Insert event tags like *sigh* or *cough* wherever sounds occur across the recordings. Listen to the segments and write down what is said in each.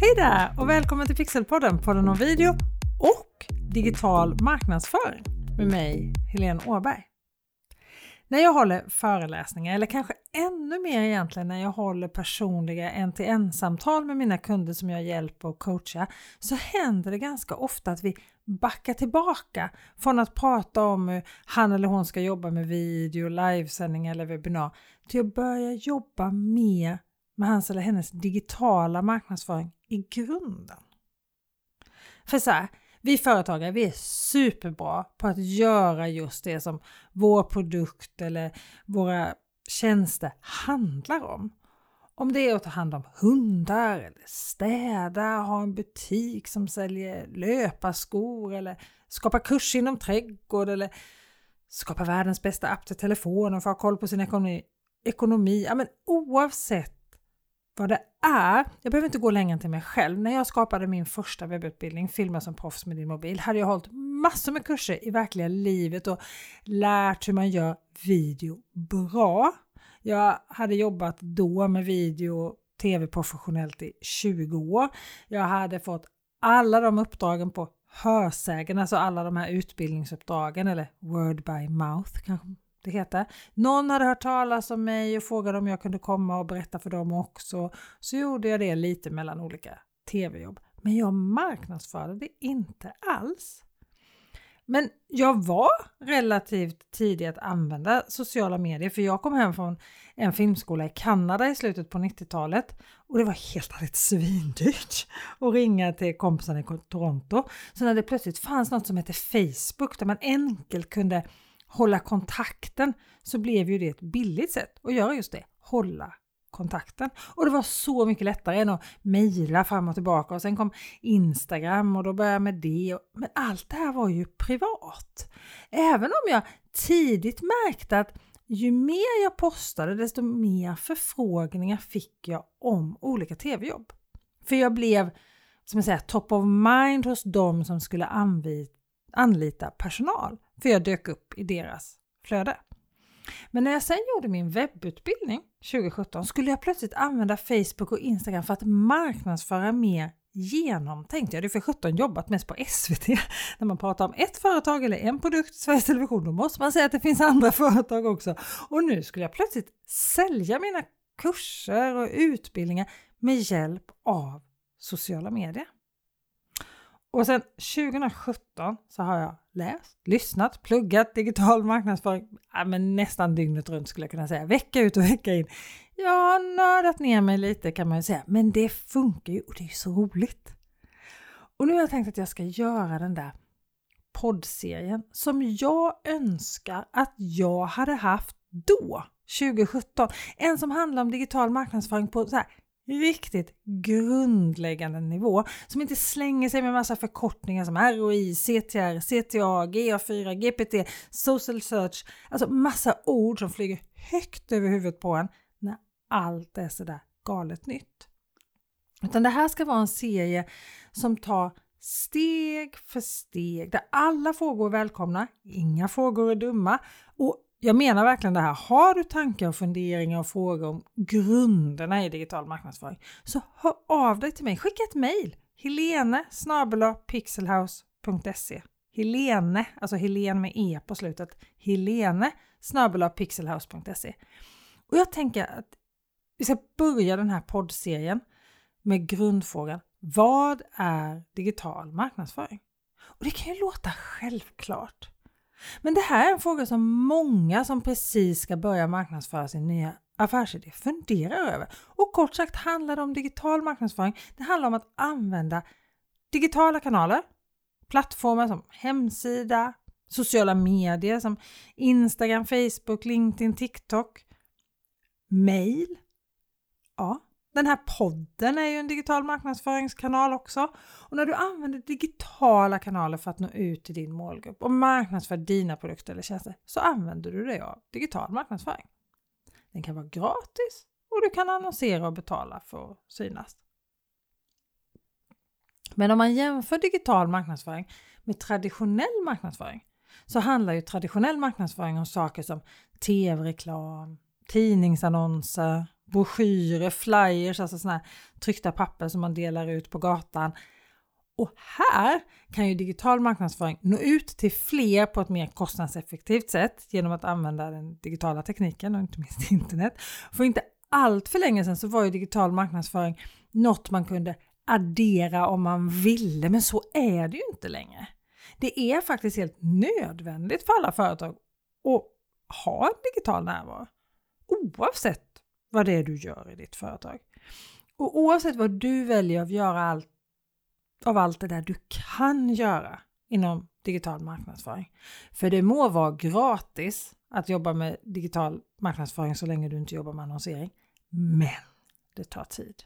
Hej där och välkommen till Pixelpodden, podden om video och digital marknadsföring med mig, Helene Åberg. När jag håller föreläsningar, eller kanske ännu mer egentligen när jag håller personliga en-till-en-samtal med mina kunder som jag hjälper och coachar, så händer det ganska ofta att vi backar tillbaka från att prata om hur han eller hon ska jobba med video, livesändning eller webbinar till att börja jobba mer med hans eller hennes digitala marknadsföring i grunden. För så här, vi företagare vi är superbra på att göra just det som vår produkt eller våra tjänster handlar om. Om det är att ta hand om hundar, eller städa, ha en butik som säljer löparskor eller skapa kurs inom trädgård eller skapa världens bästa app till telefonen för att ha koll på sin ekonomi. ekonomi. Ja, men oavsett vad det är. Jag behöver inte gå längre än till mig själv. När jag skapade min första webbutbildning, Filma som proffs med din mobil, hade jag hållit massor med kurser i verkliga livet och lärt hur man gör video bra. Jag hade jobbat då med video och tv professionellt i 20 år. Jag hade fått alla de uppdragen på hörsägen, alltså alla de här utbildningsuppdragen eller word by mouth kanske heter. Någon hade hört talas om mig och frågade om jag kunde komma och berätta för dem också. Så gjorde jag det lite mellan olika tv-jobb. Men jag marknadsförde det inte alls. Men jag var relativt tidig att använda sociala medier för jag kom hem från en filmskola i Kanada i slutet på 90-talet och det var helt ärligt svindyrt *laughs* att ringa till kompisarna i Toronto. Så när det plötsligt fanns något som hette Facebook där man enkelt kunde hålla kontakten så blev ju det ett billigt sätt att göra just det, hålla kontakten. Och det var så mycket lättare än att mejla fram och tillbaka och sen kom Instagram och då började jag med det. Men allt det här var ju privat. Även om jag tidigt märkte att ju mer jag postade desto mer förfrågningar fick jag om olika tv-jobb. För jag blev som jag säger, top of mind hos dem som skulle anlita personal för jag dök upp i deras flöde. Men när jag sen gjorde min webbutbildning 2017 skulle jag plötsligt använda Facebook och Instagram för att marknadsföra mer genomtänkt. Jag hade för 17 jobbat mest på SVT. *laughs* När man pratar om ett företag eller en produkt i Sveriges Television då måste man säga att det finns andra *laughs* företag också. Och nu skulle jag plötsligt sälja mina kurser och utbildningar med hjälp av sociala medier. Och sen 2017 så har jag läst, lyssnat, pluggat digital marknadsföring ja, men nästan dygnet runt skulle jag kunna säga, vecka ut och vecka in. Jag har nördat ner mig lite kan man ju säga, men det funkar ju och det är ju så roligt. Och nu har jag tänkt att jag ska göra den där poddserien som jag önskar att jag hade haft då, 2017. En som handlar om digital marknadsföring på så här riktigt grundläggande nivå som inte slänger sig med massa förkortningar som ROI, CTR, CTA, GA4, GPT, Social Search, alltså massa ord som flyger högt över huvudet på en när allt är sådär galet nytt. Utan det här ska vara en serie som tar steg för steg där alla frågor är välkomna, inga frågor är dumma och jag menar verkligen det här. Har du tankar och funderingar och frågor om grunderna i digital marknadsföring så hör av dig till mig. Skicka ett mejl. Helene pixelhouse.se Helene, alltså Helene med E på slutet. Helene pixelhouse.se Och jag tänker att vi ska börja den här poddserien med grundfrågan. Vad är digital marknadsföring? Och det kan ju låta självklart. Men det här är en fråga som många som precis ska börja marknadsföra sin nya affärsidé funderar över. Och kort sagt handlar det om digital marknadsföring. Det handlar om att använda digitala kanaler, plattformar som hemsida, sociala medier som Instagram, Facebook, LinkedIn, TikTok, mail. Ja, den här podden är ju en digital marknadsföringskanal också. Och när du använder digitala kanaler för att nå ut till din målgrupp och marknadsföra dina produkter eller tjänster så använder du dig av digital marknadsföring. Den kan vara gratis och du kan annonsera och betala för att synas. Men om man jämför digital marknadsföring med traditionell marknadsföring så handlar ju traditionell marknadsföring om saker som tv-reklam, tidningsannonser, broschyrer, flyers, alltså sådana här tryckta papper som man delar ut på gatan. Och här kan ju digital marknadsföring nå ut till fler på ett mer kostnadseffektivt sätt genom att använda den digitala tekniken och inte minst *laughs* internet. För inte allt för länge sedan så var ju digital marknadsföring något man kunde addera om man ville, men så är det ju inte längre. Det är faktiskt helt nödvändigt för alla företag att ha en digital närvaro. Oavsett vad det är du gör i ditt företag. Och oavsett vad du väljer att göra allt, av allt det där du kan göra inom digital marknadsföring. För det må vara gratis att jobba med digital marknadsföring så länge du inte jobbar med annonsering. Men det tar tid.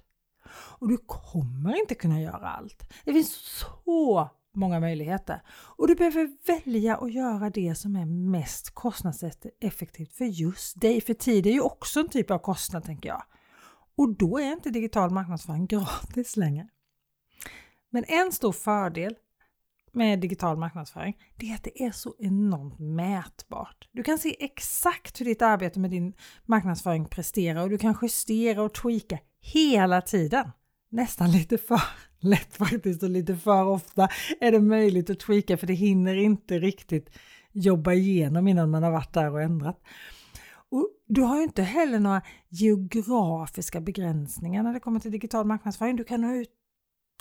Och du kommer inte kunna göra allt. Det finns så många möjligheter och du behöver välja att göra det som är mest kostnadseffektivt för just dig. För tid är ju också en typ av kostnad tänker jag. Och då är inte digital marknadsföring *laughs* gratis längre. Men en stor fördel med digital marknadsföring, det är att det är så enormt mätbart. Du kan se exakt hur ditt arbete med din marknadsföring presterar och du kan justera och tweaka hela tiden. Nästan lite för *laughs* lätt faktiskt och lite för ofta är det möjligt att tweaka för det hinner inte riktigt jobba igenom innan man har varit där och ändrat. Och du har ju inte heller några geografiska begränsningar när det kommer till digital marknadsföring. Du kan nå ut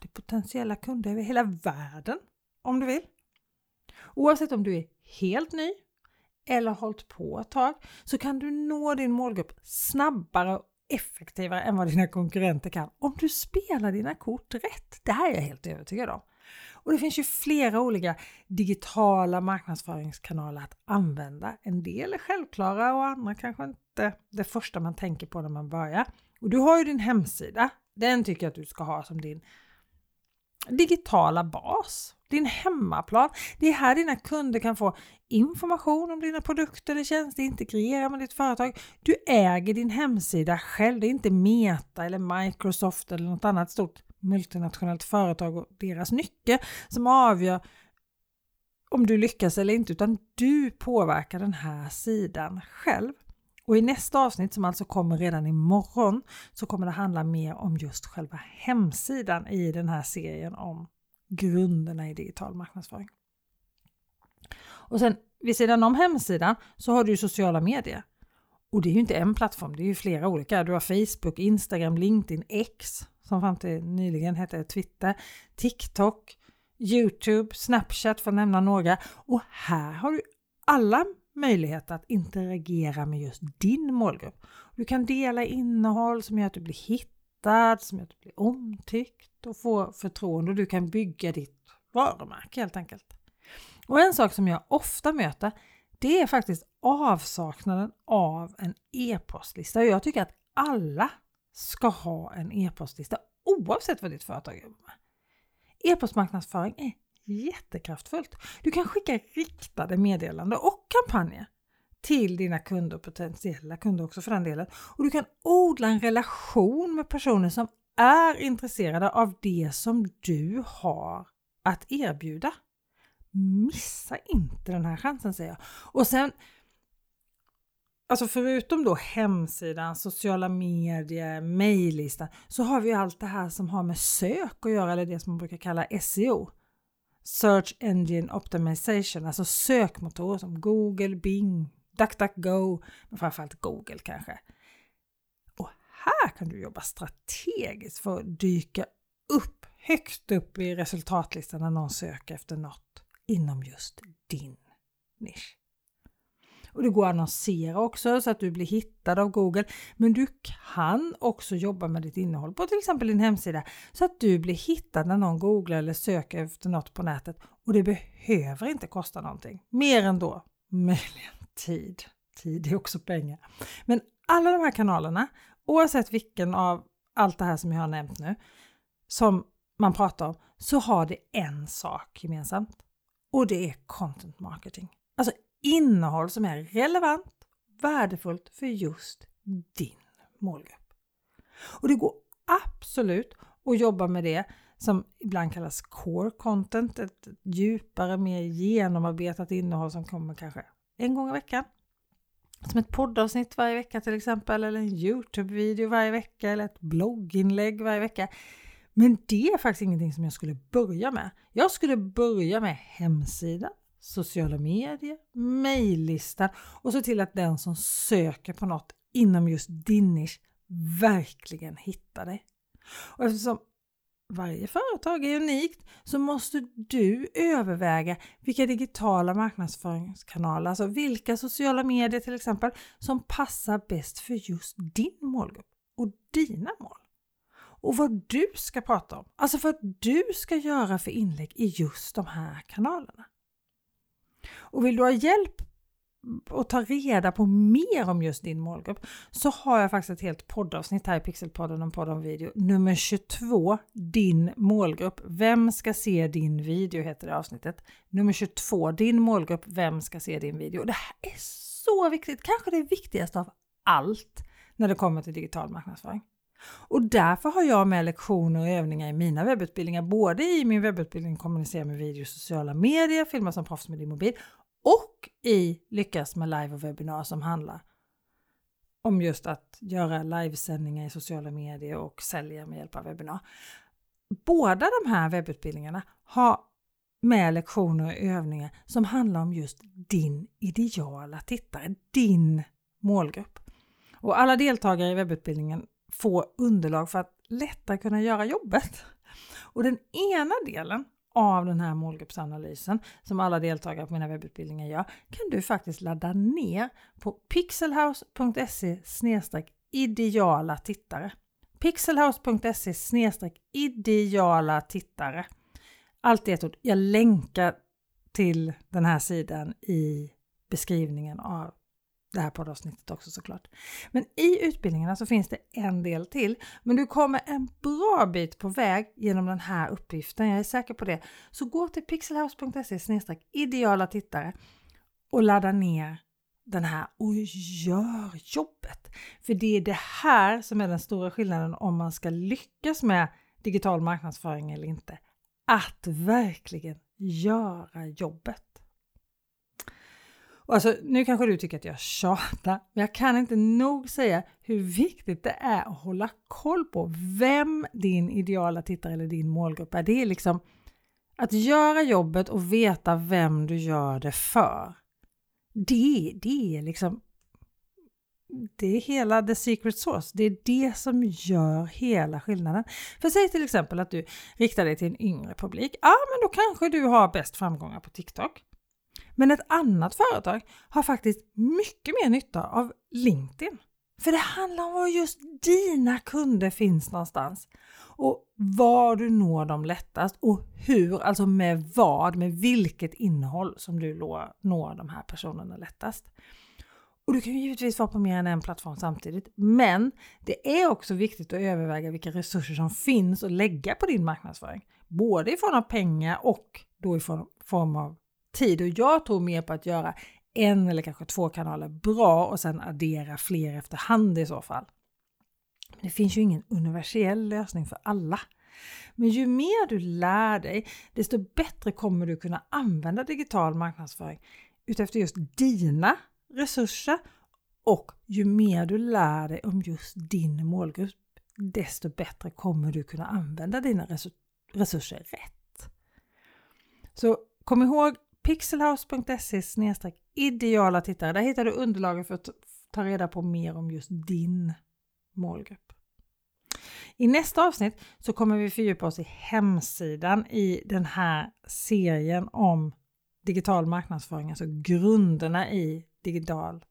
till potentiella kunder över hela världen om du vill. Oavsett om du är helt ny eller hållit på ett tag så kan du nå din målgrupp snabbare effektivare än vad dina konkurrenter kan om du spelar dina kort rätt. Det här är jag helt övertygad om. Och det finns ju flera olika digitala marknadsföringskanaler att använda. En del är självklara och andra kanske inte det första man tänker på när man börjar. Och du har ju din hemsida. Den tycker jag att du ska ha som din digitala bas, din hemmaplan. Det är här dina kunder kan få information om dina produkter eller tjänster, integrera med ditt företag. Du äger din hemsida själv, det är inte Meta eller Microsoft eller något annat stort multinationellt företag och deras nyckel som avgör om du lyckas eller inte, utan du påverkar den här sidan själv. Och i nästa avsnitt som alltså kommer redan imorgon så kommer det handla mer om just själva hemsidan i den här serien om grunderna i digital marknadsföring. Och sen vid sidan om hemsidan så har du ju sociala medier. Och det är ju inte en plattform, det är ju flera olika. Du har Facebook, Instagram, LinkedIn, X som fram till nyligen hette Twitter, TikTok, Youtube, Snapchat för att nämna några. Och här har du alla möjlighet att interagera med just din målgrupp. Du kan dela innehåll som gör att du blir hittad, som gör att du blir omtyckt och får förtroende och du kan bygga ditt varumärke helt enkelt. Och en sak som jag ofta möter det är faktiskt avsaknaden av en e-postlista. Jag tycker att alla ska ha en e-postlista oavsett vad ditt företag jobbar med. E-postmarknadsföring är jättekraftfullt. Du kan skicka riktade meddelanden och kampanjer till dina kunder och potentiella kunder också för den delen. Och du kan odla en relation med personer som är intresserade av det som du har att erbjuda. Missa inte den här chansen säger jag. Och sen Alltså förutom då hemsidan, sociala medier, mejllistan så har vi allt det här som har med sök att göra eller det som man brukar kalla SEO. Search Engine Optimization, alltså sökmotorer som Google, Bing, DuckDuckGo, men framförallt Google kanske. Och här kan du jobba strategiskt för att dyka upp högt upp i resultatlistan när någon söker efter något inom just din nisch. Och det går att annonsera också så att du blir hittad av Google. Men du kan också jobba med ditt innehåll på till exempel din hemsida så att du blir hittad när någon googlar eller söker efter något på nätet. Och det behöver inte kosta någonting. Mer än då möjligen tid. Tid är också pengar. Men alla de här kanalerna, oavsett vilken av allt det här som jag har nämnt nu, som man pratar om, så har det en sak gemensamt. Och det är content marketing. Alltså innehåll som är relevant, värdefullt för just din målgrupp. Och det går absolut att jobba med det som ibland kallas core content, ett djupare, mer genomarbetat innehåll som kommer kanske en gång i veckan. som ett poddavsnitt varje vecka till exempel, eller en Youtube-video varje vecka, eller ett blogginlägg varje vecka. Men det är faktiskt ingenting som jag skulle börja med. Jag skulle börja med hemsidan, sociala medier, mejllistan och se till att den som söker på något inom just din nisch verkligen hittar dig. Och eftersom varje företag är unikt så måste du överväga vilka digitala marknadsföringskanaler, alltså vilka sociala medier till exempel, som passar bäst för just din målgrupp och dina mål. Och vad du ska prata om, alltså vad du ska göra för inlägg i just de här kanalerna. Och vill du ha hjälp och ta reda på mer om just din målgrupp så har jag faktiskt ett helt poddavsnitt här i Pixelpodden om podd om video. Nummer 22, din målgrupp. Vem ska se din video heter det avsnittet. Nummer 22, din målgrupp. Vem ska se din video? Det här är så viktigt, kanske det viktigaste av allt när det kommer till digital marknadsföring. Och därför har jag med lektioner och övningar i mina webbutbildningar, både i min webbutbildning Kommunicera med video och sociala medier, filma som proffs med din mobil och i Lyckas med live och webbinar som handlar om just att göra livesändningar i sociala medier och sälja med hjälp av webbinar. Båda de här webbutbildningarna har med lektioner och övningar som handlar om just din ideala tittare, din målgrupp. Och alla deltagare i webbutbildningen få underlag för att lättare kunna göra jobbet. *laughs* Och den ena delen av den här målgruppsanalysen som alla deltagare på mina webbutbildningar gör kan du faktiskt ladda ner på pixelhouse.se ideala tittare. pixelhouse.se ideala tittare. Allt ett ord. Jag länkar till den här sidan i beskrivningen av det här poddavsnittet också såklart. Men i utbildningarna så finns det en del till. Men du kommer en bra bit på väg genom den här uppgiften, jag är säker på det. Så gå till pixelhouse.se ideala tittare och ladda ner den här och gör jobbet. För det är det här som är den stora skillnaden om man ska lyckas med digital marknadsföring eller inte. Att verkligen göra jobbet. Alltså, nu kanske du tycker att jag tjatar, men jag kan inte nog säga hur viktigt det är att hålla koll på vem din ideala tittare eller din målgrupp är. Det är liksom att göra jobbet och veta vem du gör det för. Det, det är liksom det är hela the secret source. Det är det som gör hela skillnaden. För säg till exempel att du riktar dig till en yngre publik. Ja, men då kanske du har bäst framgångar på TikTok. Men ett annat företag har faktiskt mycket mer nytta av LinkedIn. För det handlar om var just dina kunder finns någonstans och var du når dem lättast och hur, alltså med vad, med vilket innehåll som du når de här personerna lättast. Och du kan givetvis vara på mer än en plattform samtidigt, men det är också viktigt att överväga vilka resurser som finns att lägga på din marknadsföring. Både i form av pengar och då i form av tid och jag tror mer på att göra en eller kanske två kanaler bra och sen addera fler efterhand i så fall. Men det finns ju ingen universell lösning för alla. Men ju mer du lär dig, desto bättre kommer du kunna använda digital marknadsföring utefter just dina resurser och ju mer du lär dig om just din målgrupp, desto bättre kommer du kunna använda dina resurser rätt. Så kom ihåg pixelhouse.se ideala tittare. Där hittar du underlaget för att ta reda på mer om just din målgrupp. I nästa avsnitt så kommer vi fördjupa oss i hemsidan i den här serien om digital marknadsföring, alltså grunderna i digital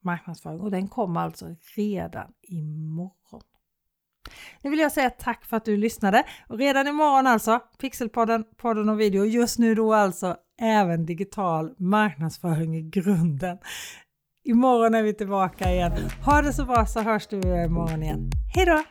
marknadsföring och den kommer alltså redan imorgon. Nu vill jag säga tack för att du lyssnade och redan imorgon alltså Pixelpodden, podden och video. Just nu då alltså även digital marknadsföring i grunden. Imorgon är vi tillbaka igen. Ha det så bra så hörs du imorgon igen. Hej då!